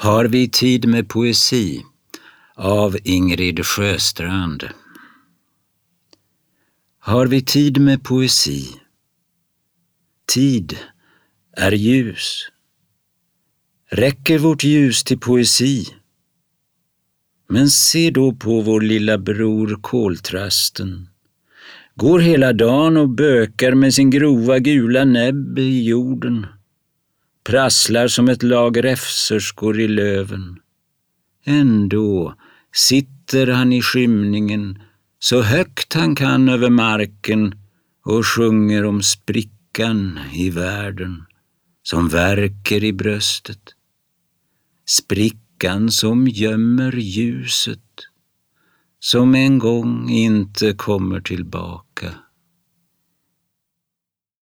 Har vi tid med poesi av Ingrid Sjöstrand. Har vi tid med poesi? Tid är ljus. Räcker vårt ljus till poesi? Men se då på vår lilla bror koltrasten. Går hela dagen och bökar med sin grova gula näbb i jorden prasslar som ett lag räfserskor i löven. Ändå sitter han i skymningen så högt han kan över marken och sjunger om sprickan i världen som verkar i bröstet. Sprickan som gömmer ljuset som en gång inte kommer tillbaka.